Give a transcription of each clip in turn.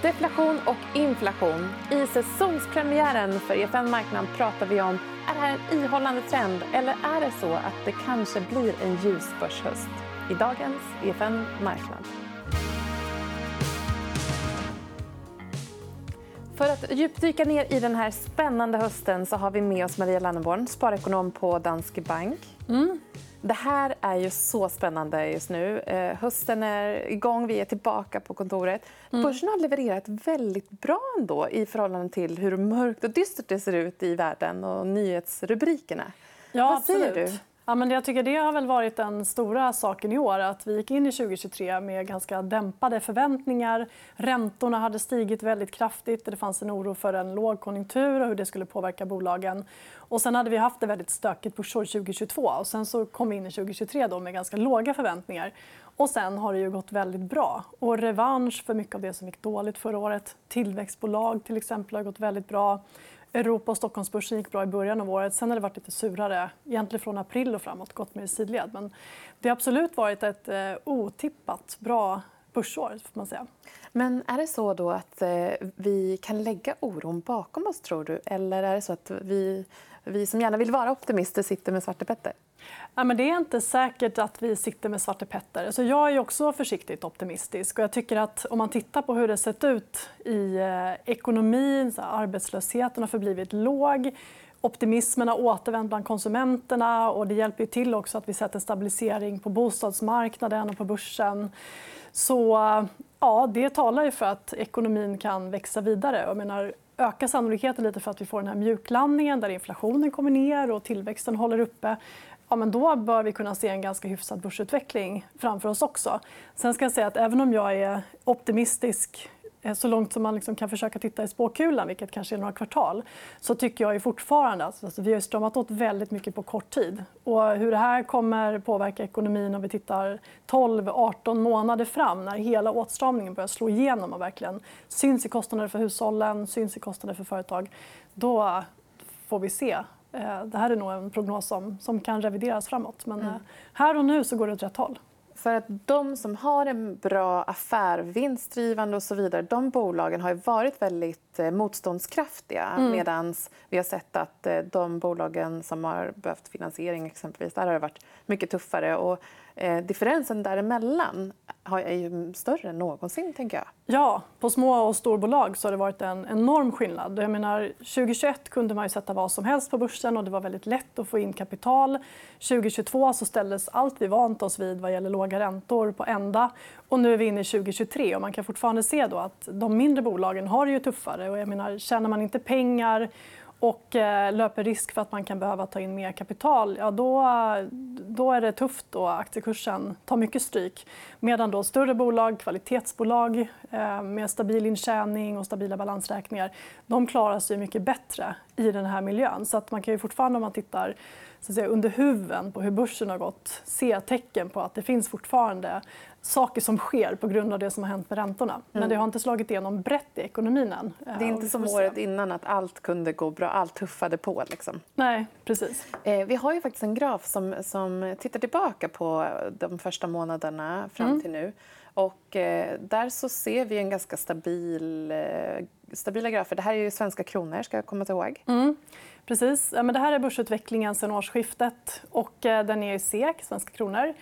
Deflation och inflation. I säsongspremiären för EFN Marknad pratar vi om är det här en ihållande trend eller är det så att det kanske blir en ljus börshöst? I dagens EFN Marknad. För att djupdyka ner i den här spännande hösten så har vi med oss Maria Lanneborn, sparekonom på Danske Bank. Mm. Det här är ju så spännande just nu. Eh, hösten är igång, vi är tillbaka på kontoret. Mm. Börsen har levererat väldigt bra ändå i förhållande till hur mörkt och dystert det ser ut i världen och nyhetsrubrikerna. Ja, Vad säger absolut. du? Ja, men jag tycker det har väl varit den stora saken i år. att Vi gick in i 2023 med ganska dämpade förväntningar. Räntorna hade stigit väldigt kraftigt. Det fanns en oro för en lågkonjunktur och hur det skulle påverka bolagen. Och sen hade vi haft det väldigt stökigt börsår 2022. Och sen så kom vi in i 2023 då med ganska låga förväntningar. Och sen har det ju gått väldigt bra. Och revansch för mycket av det som gick dåligt förra året. Tillväxtbolag till exempel har gått väldigt bra. Europa och Stockholmsbörsen gick bra i början av året. Sen har det varit lite surare egentligen från april och framåt. gått mer i sidled. Men det har absolut varit ett eh, otippat bra börsår. Får man säga. Men är det så då att eh, vi kan lägga oron bakom oss, tror du? Eller är det så att vi, vi som gärna vill vara optimister sitter med Svarte Petter? Ja, men det är inte säkert att vi sitter med Svarte Petter. Så jag är också försiktigt optimistisk. Och jag tycker att om man tittar på hur det sett ut i eh, ekonomin... Så arbetslösheten har förblivit låg. Optimismen har återvänt bland konsumenterna. och Det hjälper till också att vi sett en stabilisering på bostadsmarknaden och på börsen. Så ja, det talar ju för att ekonomin kan växa vidare. Jag menar, ökar sannolikheten lite för att vi får den här mjuklandningen där inflationen kommer ner och tillväxten håller uppe ja, men då bör vi kunna se en ganska hyfsad börsutveckling framför oss också. Sen ska jag säga att även om jag är optimistisk eh, så långt som man liksom kan försöka titta i spåkulan, vilket kanske är några kvartal så tycker jag fortfarande att alltså, vi har stramat åt väldigt mycket på kort tid. Och hur det här kommer påverka ekonomin om vi tittar 12-18 månader fram när hela åtstramningen börjar slå igenom och verkligen syns i kostnader för hushållen syns i kostnader för företag då får vi se det här är nog en prognos som, som kan revideras framåt. Men mm. Eh, här och nu så går det åt rätt håll. För att de som har en bra affär, vinstdrivande och så vidare, de bolagen har varit väldigt eh, motståndskraftiga. Mm. Medan vi har sett att de bolagen som har behövt finansiering exempelvis, där har det varit mycket tuffare. Och eh, differensen däremellan är ju större än någonsin. Tänker jag. Ja, på små och storbolag så har det varit en enorm skillnad. Jag menar, 2021 kunde man ju sätta vad som helst på börsen och det var väldigt lätt att få in kapital. 2022 så ställdes allt vi vant oss vid vad gäller låga räntor på ända. Och nu är vi inne i 2023 och man kan fortfarande se då att de mindre bolagen har det ju tuffare. Och jag menar, tjänar man inte pengar och eh, löper risk för att man kan behöva ta in mer kapital ja, då, då är det tufft och aktiekursen tar mycket stryk. Medan då större bolag, kvalitetsbolag eh, med stabil intjäning och stabila balansräkningar de klarar sig mycket bättre i den här miljön. Så att man kan ju fortfarande om man tittar så att säga, under huven på hur börsen har gått se tecken på att det finns fortfarande saker som sker på grund av det som har hänt med räntorna. Mm. Men det har inte slagit igenom brett i ekonomin än. Det är inte som året innan att allt kunde gå bra. Allt tuffade på. Liksom. Nej, precis. Eh, vi har ju faktiskt en graf som, som tittar tillbaka på de första månaderna fram mm. till nu. Och, eh, där så ser vi en ganska stabil, eh, stabila grafer. Det här är ju svenska kronor. ska jag komma ihåg. Mm. Precis. Ja, men det här är börsutvecklingen sen årsskiftet. Och, eh, den är i SEK, svenska kronor.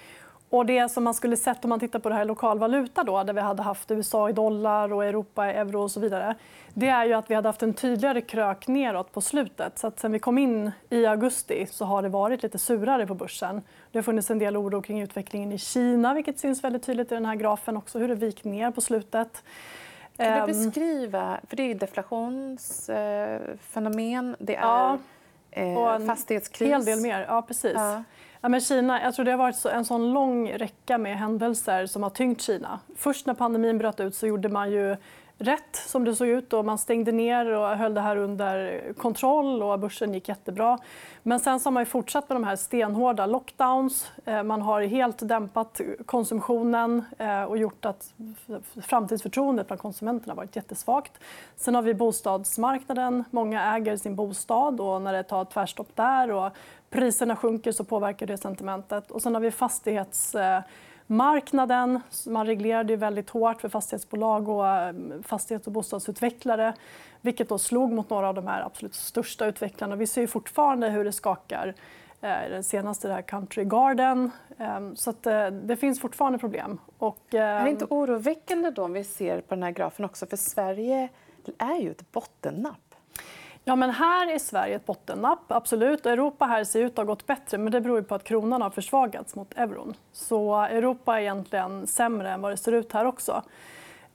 Och det som man skulle sett om man tittar på det här lokal valuta då, där vi hade haft USA i dollar och Europa i euro och så vidare. Det är ju att vi hade haft en tydligare krök neråt på slutet. Så att sen vi kom in i augusti så har det varit lite surare på börsen. Det har funnits en del oro kring utvecklingen i Kina, vilket syns väldigt tydligt i den här grafen också, hur det vikt ner på slutet. Kan du ehm. beskriva... För det är deflationsfenomen. Det är ja, och fastighetskris. En hel del mer. Ja, precis. Ja. Ja, men Kina, jag tror det har varit en sån lång räcka med händelser som har tyngt Kina. Först när pandemin bröt ut så gjorde man ju rätt som det såg ut. Och man stängde ner och höll det här under kontroll och börsen gick jättebra. Men sen så har man fortsatt med de här stenhårda lockdowns. Eh, man har helt dämpat konsumtionen eh, och gjort att framtidsförtroendet bland konsumenterna varit jättesvagt. Sen har vi bostadsmarknaden. Många äger sin bostad. och När det tar tvärstopp där och priserna sjunker så påverkar det sentimentet. Och sen har vi fastighets eh, marknaden. Man reglerade ju väldigt hårt för fastighetsbolag och eh, fastighets och bostadsutvecklare vilket då slog mot några av de här absolut största utvecklarna. Vi ser fortfarande hur det skakar. Eh, den senaste där Country Garden. Ehm, så eh, det finns fortfarande problem. Och, är det inte oroväckande då om vi ser på den här grafen också? För Sverige är ju ett bottennapp. Ja, men här är Sverige ett bottennapp. absolut. Europa här ser ut att ha gått bättre men det beror på att kronan har försvagats mot euron. Så Europa är egentligen sämre än vad det ser ut här också.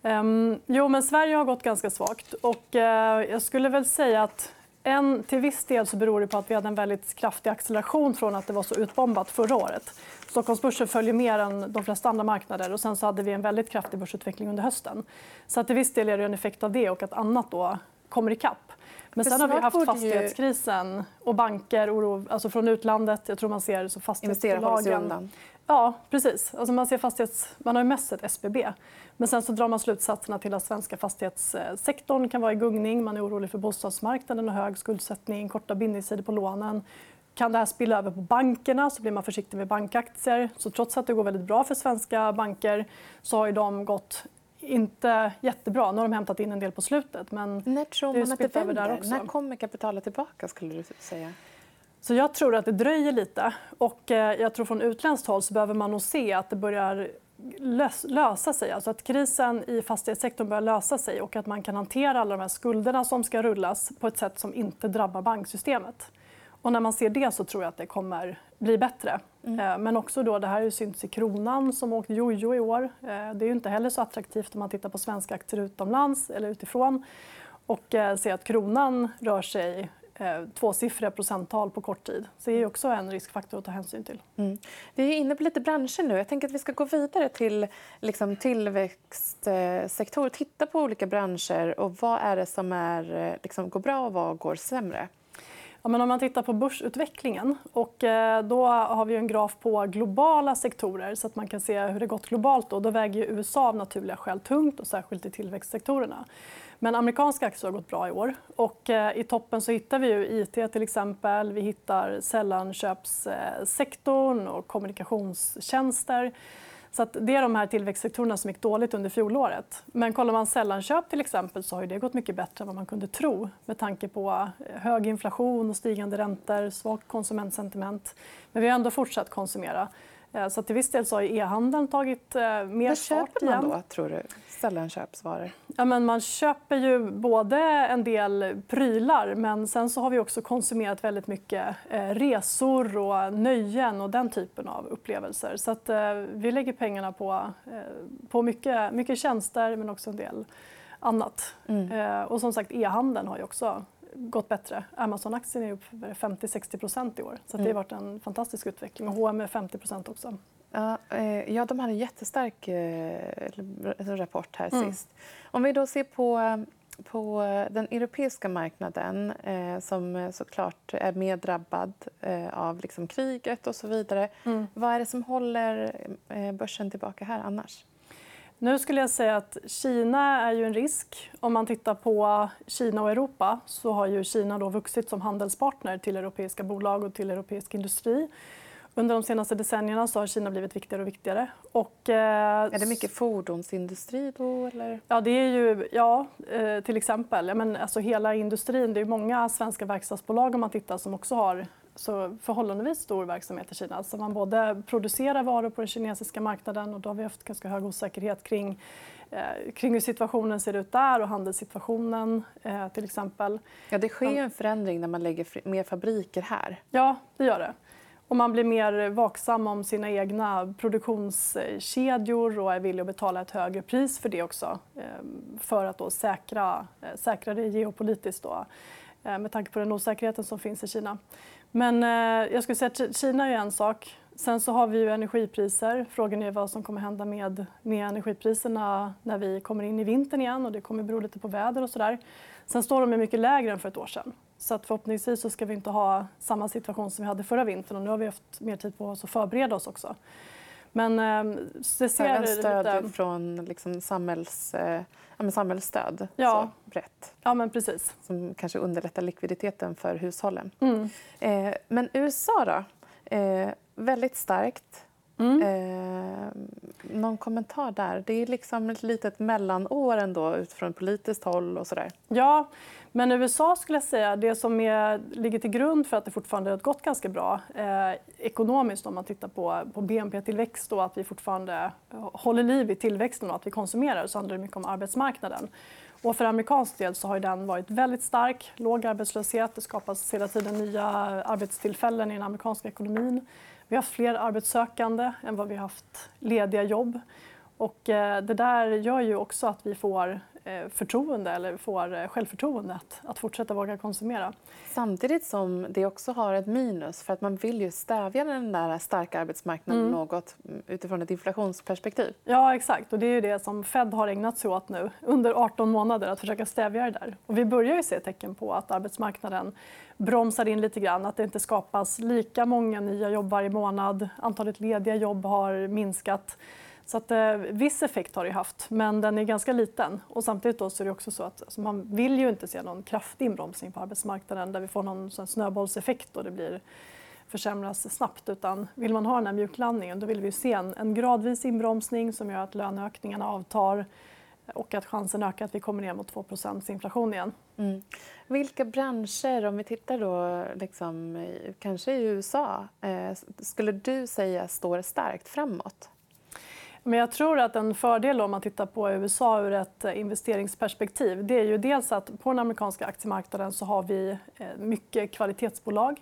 Ehm, jo, men Sverige har gått ganska svagt. Och, eh, jag skulle väl säga att en, till viss del så beror det på att vi hade en väldigt kraftig acceleration från att det var så utbombat förra året. Stockholmsbörsen följer mer än de flesta andra marknader och sen så hade vi en väldigt kraftig börsutveckling under hösten. Så att till viss del är det en effekt av det och att annat då kommer ikapp. Men sen har vi haft fastighetskrisen och banker, oro alltså från utlandet. Jag tror man ser så fastighetsbolagen... Ja, precis. Alltså man, ser fastighets... man har ju mest sett SBB. Men sen så drar man slutsatserna till att svenska fastighetssektorn kan vara i gungning. Man är orolig för bostadsmarknaden och hög skuldsättning, korta bindningstider på lånen. Kan det här spilla över på bankerna så blir man försiktig med bankaktier. Så trots att det går väldigt bra för svenska banker så har de gått inte jättebra. Nu har de hämtat in en del på slutet. Men När tror man att det vänder? När kommer kapitalet tillbaka? skulle du säga? Så jag tror att det dröjer lite. Och eh, jag tror från utländskt håll så behöver man nog se att det börjar lösa sig. Alltså att krisen i fastighetssektorn börjar lösa sig och att man kan hantera alla de här skulderna som ska rullas på ett sätt som inte drabbar banksystemet. Och när man ser det så tror jag att det kommer bli bättre. Mm. Eh, men också då, det här har synts i kronan som åkt jojo i år. Eh, det är inte heller så attraktivt om man tittar på svenska aktier utomlands eller utifrån och eh, ser att kronan rör sig tvåsiffriga procenttal på kort tid. Så det är också en riskfaktor att ta hänsyn till. Mm. Vi är inne på lite branscher nu. Jag tänker att vi ska gå vidare till liksom, tillväxtsektorer. Titta på olika branscher och vad är det som är, liksom, går bra och vad går sämre. Ja, men om man tittar på börsutvecklingen och eh, då har vi en graf på globala sektorer så att man kan se hur det gått globalt. Då, då väger USA av naturliga skäl tungt, och särskilt i tillväxtsektorerna. Men amerikanska aktier har gått bra i år. Och eh, I toppen så hittar vi ju IT, till exempel. Vi hittar sällanköpssektorn och kommunikationstjänster. Så att det är de här tillväxtsektorerna som gick dåligt under fjolåret. Men kollar man sällanköp till exempel så har det gått mycket bättre än vad man kunde tro med tanke på eh, hög inflation och stigande räntor, svagt konsumentsentiment. Men vi har ändå fortsatt konsumera. Eh, så till viss del så har e-handeln tagit eh, mer fart. Vad köper man då, tror du? Sällanköpsvaror? Ja, men man köper ju både en del prylar men sen så har vi också konsumerat väldigt mycket eh, resor och nöjen och den typen av upplevelser. Så att, vi lägger pengarna på, på mycket, mycket tjänster men också en del annat. Mm. och som sagt, e-handeln har ju också gått bättre. Amazon-aktien är upp 50-60% i år. Så det har mm. varit en fantastisk utveckling. Och H&M är 50% också. Ja, eh, ja, de hade en jättestark eh, rapport här mm. sist. Om vi då ser på, på den europeiska marknaden eh, som såklart är mer drabbad av liksom kriget och så vidare. Mm. Vad är det som håller börsen tillbaka här annars? Nu skulle jag säga att Kina är ju en risk. Om man tittar på Kina och Europa så har ju Kina då vuxit som handelspartner till europeiska bolag och till europeisk industri. Under de senaste decennierna så har Kina blivit viktigare och viktigare. Och, eh, är det mycket fordonsindustri då? Eller? Ja, det är ju, ja, eh, till exempel. Ja, men, alltså, hela industrin. Det är många svenska verkstadsbolag om man tittar som också har så förhållandevis stor verksamhet i Kina. Alltså man både producerar varor på den kinesiska marknaden och då har vi haft ganska hög osäkerhet kring, eh, kring hur situationen ser ut där och handelssituationen eh, till exempel. Ja, det sker en förändring när man lägger mer fabriker här. Ja, det gör det. Och man blir mer vaksam om sina egna produktionskedjor och är villig att betala ett högre pris för det också eh, för att då säkra, eh, säkra det geopolitiskt då, eh, med tanke på den osäkerheten som finns i Kina. Men eh, jag skulle säga att Kina är en sak. Sen så har vi ju energipriser. Frågan är vad som kommer hända med, med energipriserna när vi kommer in i vintern igen. och Det kommer bero lite på väder och sådär. Sen står de mycket lägre än för ett år sedan. Så att förhoppningsvis så ska vi inte ha samma situation som vi hade förra vintern. Och nu har vi haft mer tid på oss att förbereda oss också. Men eh, det ser Även stöd lite... från liksom samhälls, eh, ja, samhällsstöd ja. så brett. Ja, men precis. Som kanske underlättar likviditeten för hushållen. Mm. Eh, men USA då? Eh, väldigt starkt. Mm. Eh, någon kommentar där? Det är liksom ett litet mellanår ändå utifrån politiskt håll och sådär. Ja, men USA skulle jag säga, det som är, ligger till grund för att det fortfarande har gått ganska bra eh, ekonomiskt om man tittar på, på BNP-tillväxt och att vi fortfarande håller liv i tillväxten och att vi konsumerar så handlar det mycket om arbetsmarknaden. Och för amerikansk del så har den varit väldigt stark. Låg arbetslöshet. Det skapas hela tiden nya arbetstillfällen i den amerikanska ekonomin. Vi har haft fler arbetssökande än vad vi har haft lediga jobb. Och eh, det där gör ju också att vi får Eh, förtroende eller får eh, självförtroende att, att fortsätta våga konsumera. Samtidigt som det också har ett minus för att man vill ju stävja den där starka arbetsmarknaden mm. något mm, utifrån ett inflationsperspektiv. Ja, exakt. Och det är ju det som Fed har ägnat sig åt nu under 18 månader, att försöka stävja det där. Och vi börjar ju se tecken på att arbetsmarknaden bromsar in lite grann, att det inte skapas lika många nya jobb varje månad. Antalet lediga jobb har minskat. Så att, eh, viss effekt har det haft, men den är ganska liten. Och samtidigt då så är det också så att alltså, man vill ju inte se någon kraftig inbromsning på arbetsmarknaden där vi får någon sån snöbollseffekt och det blir försämras snabbt. Utan vill man ha den här mjuklandningen då vill vi se en, en gradvis inbromsning som gör att löneökningarna avtar och att chansen ökar att vi kommer ner mot 2 inflation igen. Mm. Vilka branscher, om vi tittar då liksom, kanske i USA, eh, skulle du säga står starkt framåt? Men jag tror att en fördel om man tittar på USA ur ett eh, investeringsperspektiv det är ju dels att på den amerikanska aktiemarknaden så har vi eh, mycket kvalitetsbolag.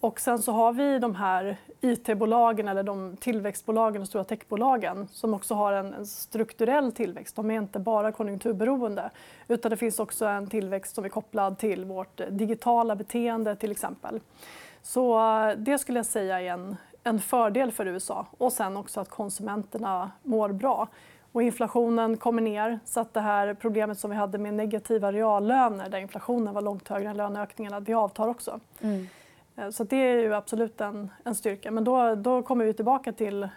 Och sen så har vi de här IT-bolagen eller de tillväxtbolagen och stora techbolagen som också har en, strukturell tillväxt. De är inte bara konjunkturberoende utan det finns också en tillväxt som är kopplad till vårt eh, digitala beteende till exempel. Så det skulle jag säga är en, en fördel för USA. Och sen också att konsumenterna mår bra. Och inflationen kommer ner. så att det här problemet som vi hade med negativa reallöner där inflationen var långt högre än löneökningarna, det avtar också. Mm. Eh, så det är ju absolut en, en styrka. Men då, då kommer vi tillbaka till eh,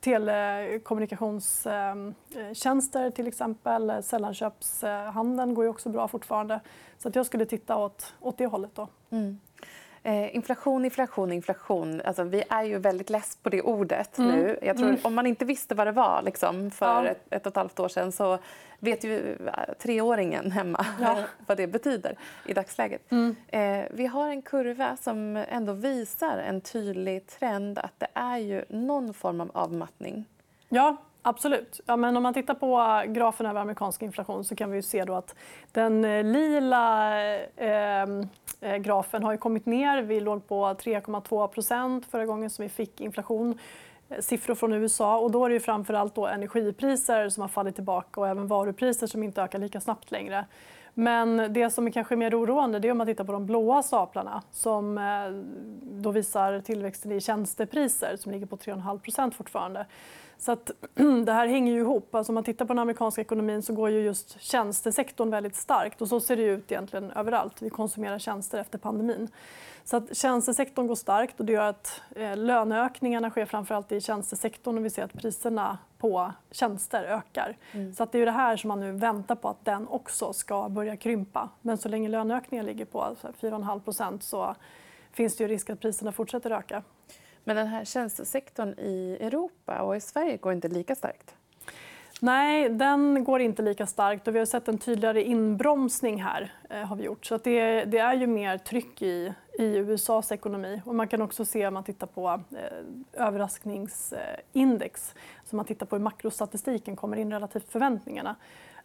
telekommunikationstjänster eh, till exempel. Sällanköpshandeln går ju också bra fortfarande. Så att jag skulle titta åt, åt det hållet. Då. Mm. Eh, inflation, inflation, inflation. Alltså, vi är ju väldigt less på det ordet mm. nu. Jag tror, mm. Om man inte visste vad det var liksom, för ja. ett, ett och ett halvt år sedan så vet ju eh, treåringen hemma ja. vad det betyder i dagsläget. Mm. Eh, vi har en kurva som ändå visar en tydlig trend att det är ju någon form av avmattning. Ja, Absolut. Ja, men om man tittar på eh, grafen över amerikansk inflation så kan vi se då att den eh, lila ehm, eh, grafen har kommit ner. Vi låg på 3,2 förra gången som vi fick inflation eh, siffror från USA. Och då är det framför allt då energipriser som har fallit tillbaka och även varupriser som inte ökar lika snabbt längre. Men det som är kanske mer oroande det är om man tittar på de blåa staplarna som då visar tillväxten i tjänstepriser som ligger på 3,5% fortfarande. Så att, det här hänger ju ihop. Alltså om man tittar på den amerikanska ekonomin så går ju just tjänstesektorn väldigt starkt. Och så ser det ut egentligen överallt. Vi konsumerar tjänster efter pandemin. Så att tjänstesektorn går starkt och det gör att eh, löneökningarna sker framförallt i tjänstesektorn och vi ser att priserna på tjänster ökar. Mm. Så att det är det här som man nu väntar på att den också ska börja krympa. Men så länge löneökningen ligger på 4,5% så finns det ju risk att priserna fortsätter öka. Men den här tjänstesektorn i Europa och i Sverige går inte lika starkt? Nej, den går inte lika starkt. och Vi har sett en tydligare inbromsning här. Eh, har vi gjort. Så det, det, är ju mer tryck i, i USAs ekonomi. Och man kan också se om man tittar på eh, överraskningsindex. Så man tittar på hur makrostatistiken kommer in relativt förväntningarna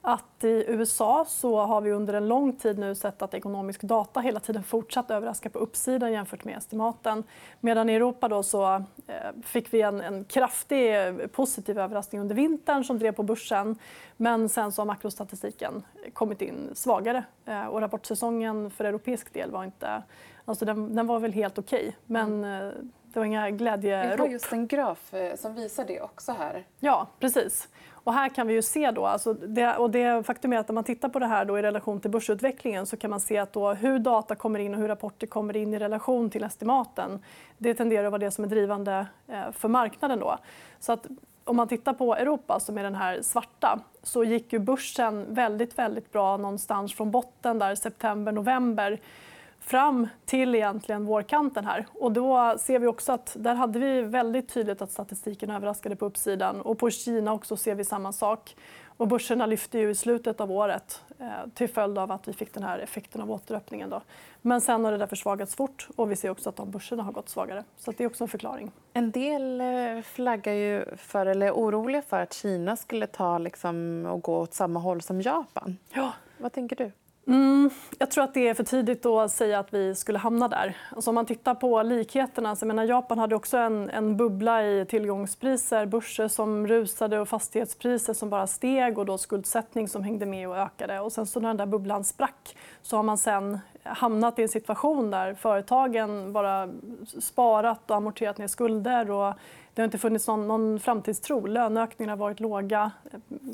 att i USA så har vi under en lång tid nu sett att ekonomisk data hela tiden fortsatt överraska på uppsidan jämfört med estimaten. Medan i Europa då så eh, fick vi en, en kraftig positiv överraskning under vintern som drev på börsen. Men sen så har makrostatistiken kommit in svagare. Eh, och rapportsäsongen för europeisk del var inte... Alltså den, den var väl helt okej. Okay, men mm. eh, det var inga glädjerop. Vi har just en graf som visar det också här. Ja, precis. Och här kan vi ju se då, alltså det, och det faktum är att om man tittar på det här då i relation till börsutvecklingen så kan man se att då hur data kommer in och hur rapporter kommer in i relation till estimaten. Det tenderar att vara det som är drivande eh, för marknaden. Då. Så att om man tittar på Europa, som är den här svarta, så gick ju börsen väldigt, väldigt bra någonstans från botten där september, november fram till egentligen vårkanten här. Och då ser vi också att där hade vi väldigt tydligt att statistiken överraskade på uppsidan. Och på Kina också ser vi samma sak. Och börserna lyfte ju i slutet av året eh, till följd av att vi fick den här effekten av återöppningen. Då. Men sen har det där försvagats fort och vi ser också att de börserna har gått svagare. Så det är också en förklaring. En del eh, flaggar ju för, eller är oroliga för att Kina skulle ta liksom, och gå åt samma håll som Japan. Ja. Vad tänker du? Mm, jag tror att det är för tidigt att säga att vi skulle hamna där. Alltså om man tittar på likheterna, så menar Japan hade också en, en bubbla i tillgångspriser, börser som rusade och fastighetspriser som bara steg och då skuldsättning som hängde med och ökade. Och sen så när den där bubblan sprack så har man sen hamnat i en situation där företagen bara sparat och amorterat ner skulder och det har inte funnits någon, någon framtidstro. Löneökningarna har varit låga.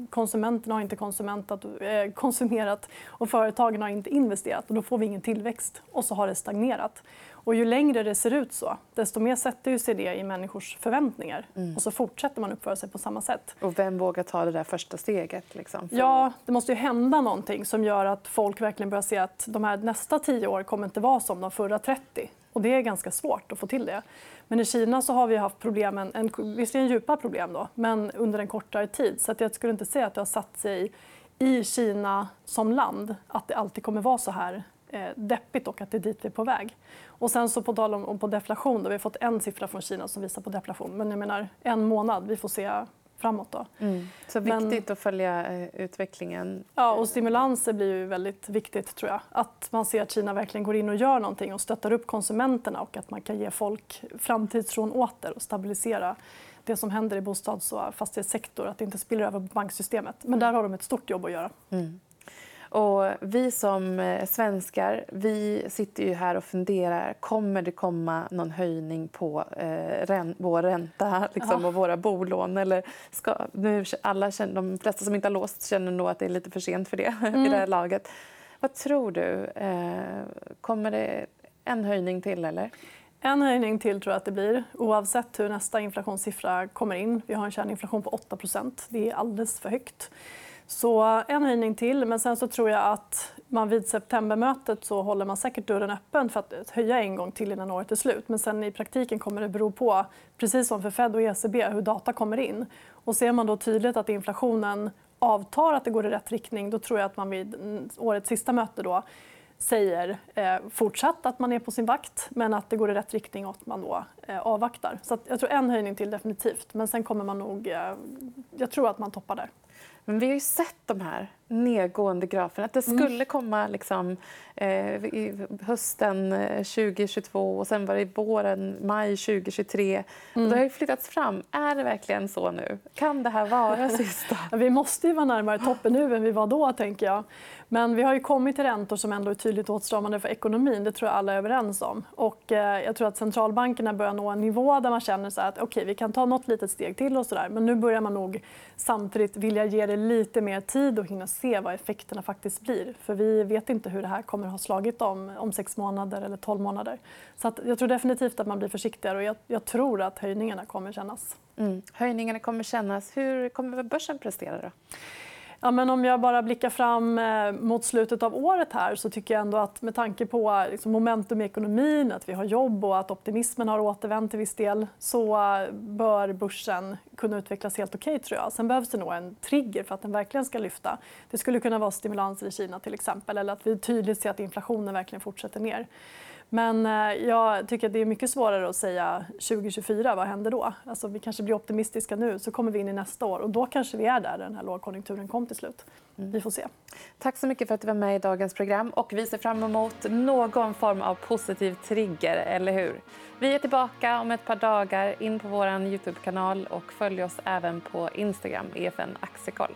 Konsumenterna har inte eh, konsumerat och företagen har inte investerat. Och då får vi ingen tillväxt och så har det stagnerat. Och ju längre det ser ut så, desto mer sätter sig det i människors förväntningar. Mm. Och så fortsätter man uppföra sig på samma sätt. Och vem vågar ta det där första steget? Liksom, för... Ja, det måste ju hända någonting som gör att folk verkligen börjar se att de här nästa tio år kommer inte vara som de förra 30. Och det är ganska svårt att få till det. Men i Kina så har vi haft problemen, en, visserligen djupa problem då, men under en kortare tid. Så att jag skulle inte säga att det har satt sig i Kina som land att det alltid kommer vara så här eh, deppigt och att det är dit vi är på väg. Och sen så på tal om på deflation, då, vi har fått en siffra från Kina som visar på deflation. Men jag menar en månad, vi får se framåt. Då. Mm. Så viktigt Men, att följa eh, utvecklingen. Ja, och stimulanser blir ju väldigt viktigt. tror jag. Att man ser att Kina verkligen går in och gör någonting och stöttar upp konsumenterna och att man kan ge folk framtidstron åter och stabilisera det som händer i bostads och fastighetssektor, att det inte spiller över på banksystemet. Men där har de ett stort jobb att göra. Mm. Och vi som eh, svenskar vi sitter ju här och funderar. Kommer det komma någon höjning på eh, rän vår ränta liksom, och våra bolån? Eller ska, nu, alla känner, de flesta som inte har låst känner nog att det är lite för sent för det mm. i det här laget. Vad tror du? Eh, kommer det en höjning till? eller? En höjning till tror jag att det blir, oavsett hur nästa inflationssiffra kommer in. Vi har en kärninflation på 8% Det är alldeles för högt. Så en höjning till. Men sen så tror jag att man vid septembermötet så håller man säkert dörren öppen för att höja en gång till innan året är slut. Men sen i praktiken kommer det bero på, precis som för Fed och ECB, hur data kommer in. Och ser man då tydligt att inflationen avtar, att det går i rätt riktning, då tror jag att man vid årets sista möte då säger eh, fortsatt att man är på sin vakt men att det går i rätt riktning och att man då eh, avvaktar. Så jag tror en höjning till definitivt, men sen kommer man nog... Eh, jag tror att man toppar där. Men vi har ju sett de här nedgående graferna. Att det mm. skulle komma liksom, eh, i hösten 2022 eh, och sen var det våren, maj 2023. Mm. det har ju flyttats fram. Är det verkligen så nu? Kan det här vara sista? vi måste ju vara närmare toppen nu än vi var då. tänker jag. Men vi har ju kommit till räntor som ändå är tydligt åtstramande för ekonomin. Det tror jag alla är överens om. Och, eh, jag tror att centralbankerna börjar nå en nivå där man känner så att okay, vi kan ta något litet steg till. och så där. Men nu börjar man nog samtidigt vilja ge det lite mer tid och hinna se vad effekterna faktiskt blir. För vi vet inte hur det här kommer att ha slagit om, om sex månader eller tolv månader. Så att jag tror definitivt att man blir försiktigare och jag, jag tror att höjningarna kommer kännas. Mm. Höjningarna kommer kännas. Hur kommer börsen prestera? Då? Ja, men om jag bara blickar fram eh, mot slutet av året här så tycker jag ändå att med tanke på liksom, momentum i ekonomin, att vi har jobb och att optimismen har återvänt till viss del så eh, bör börsen kunna utvecklas helt okej. Okay, tror jag. Sen behövs det nog en trigger för att den verkligen ska lyfta. Det skulle kunna vara stimulanser i Kina till exempel eller att vi tydligt ser att inflationen verkligen fortsätter ner. Men eh, jag tycker att det är mycket svårare att säga 2024. Vad händer då? Alltså, vi kanske blir optimistiska nu, så kommer vi in i nästa år. och Då kanske vi är där den här lågkonjunkturen kom till slut. Mm. Vi får se. Tack så mycket för att du var med i dagens program. och Vi ser fram emot någon form av positiv trigger. eller hur? Vi är tillbaka om ett par dagar. In på vår Youtube-kanal och följ oss även på Instagram, EFN Aktiekoll.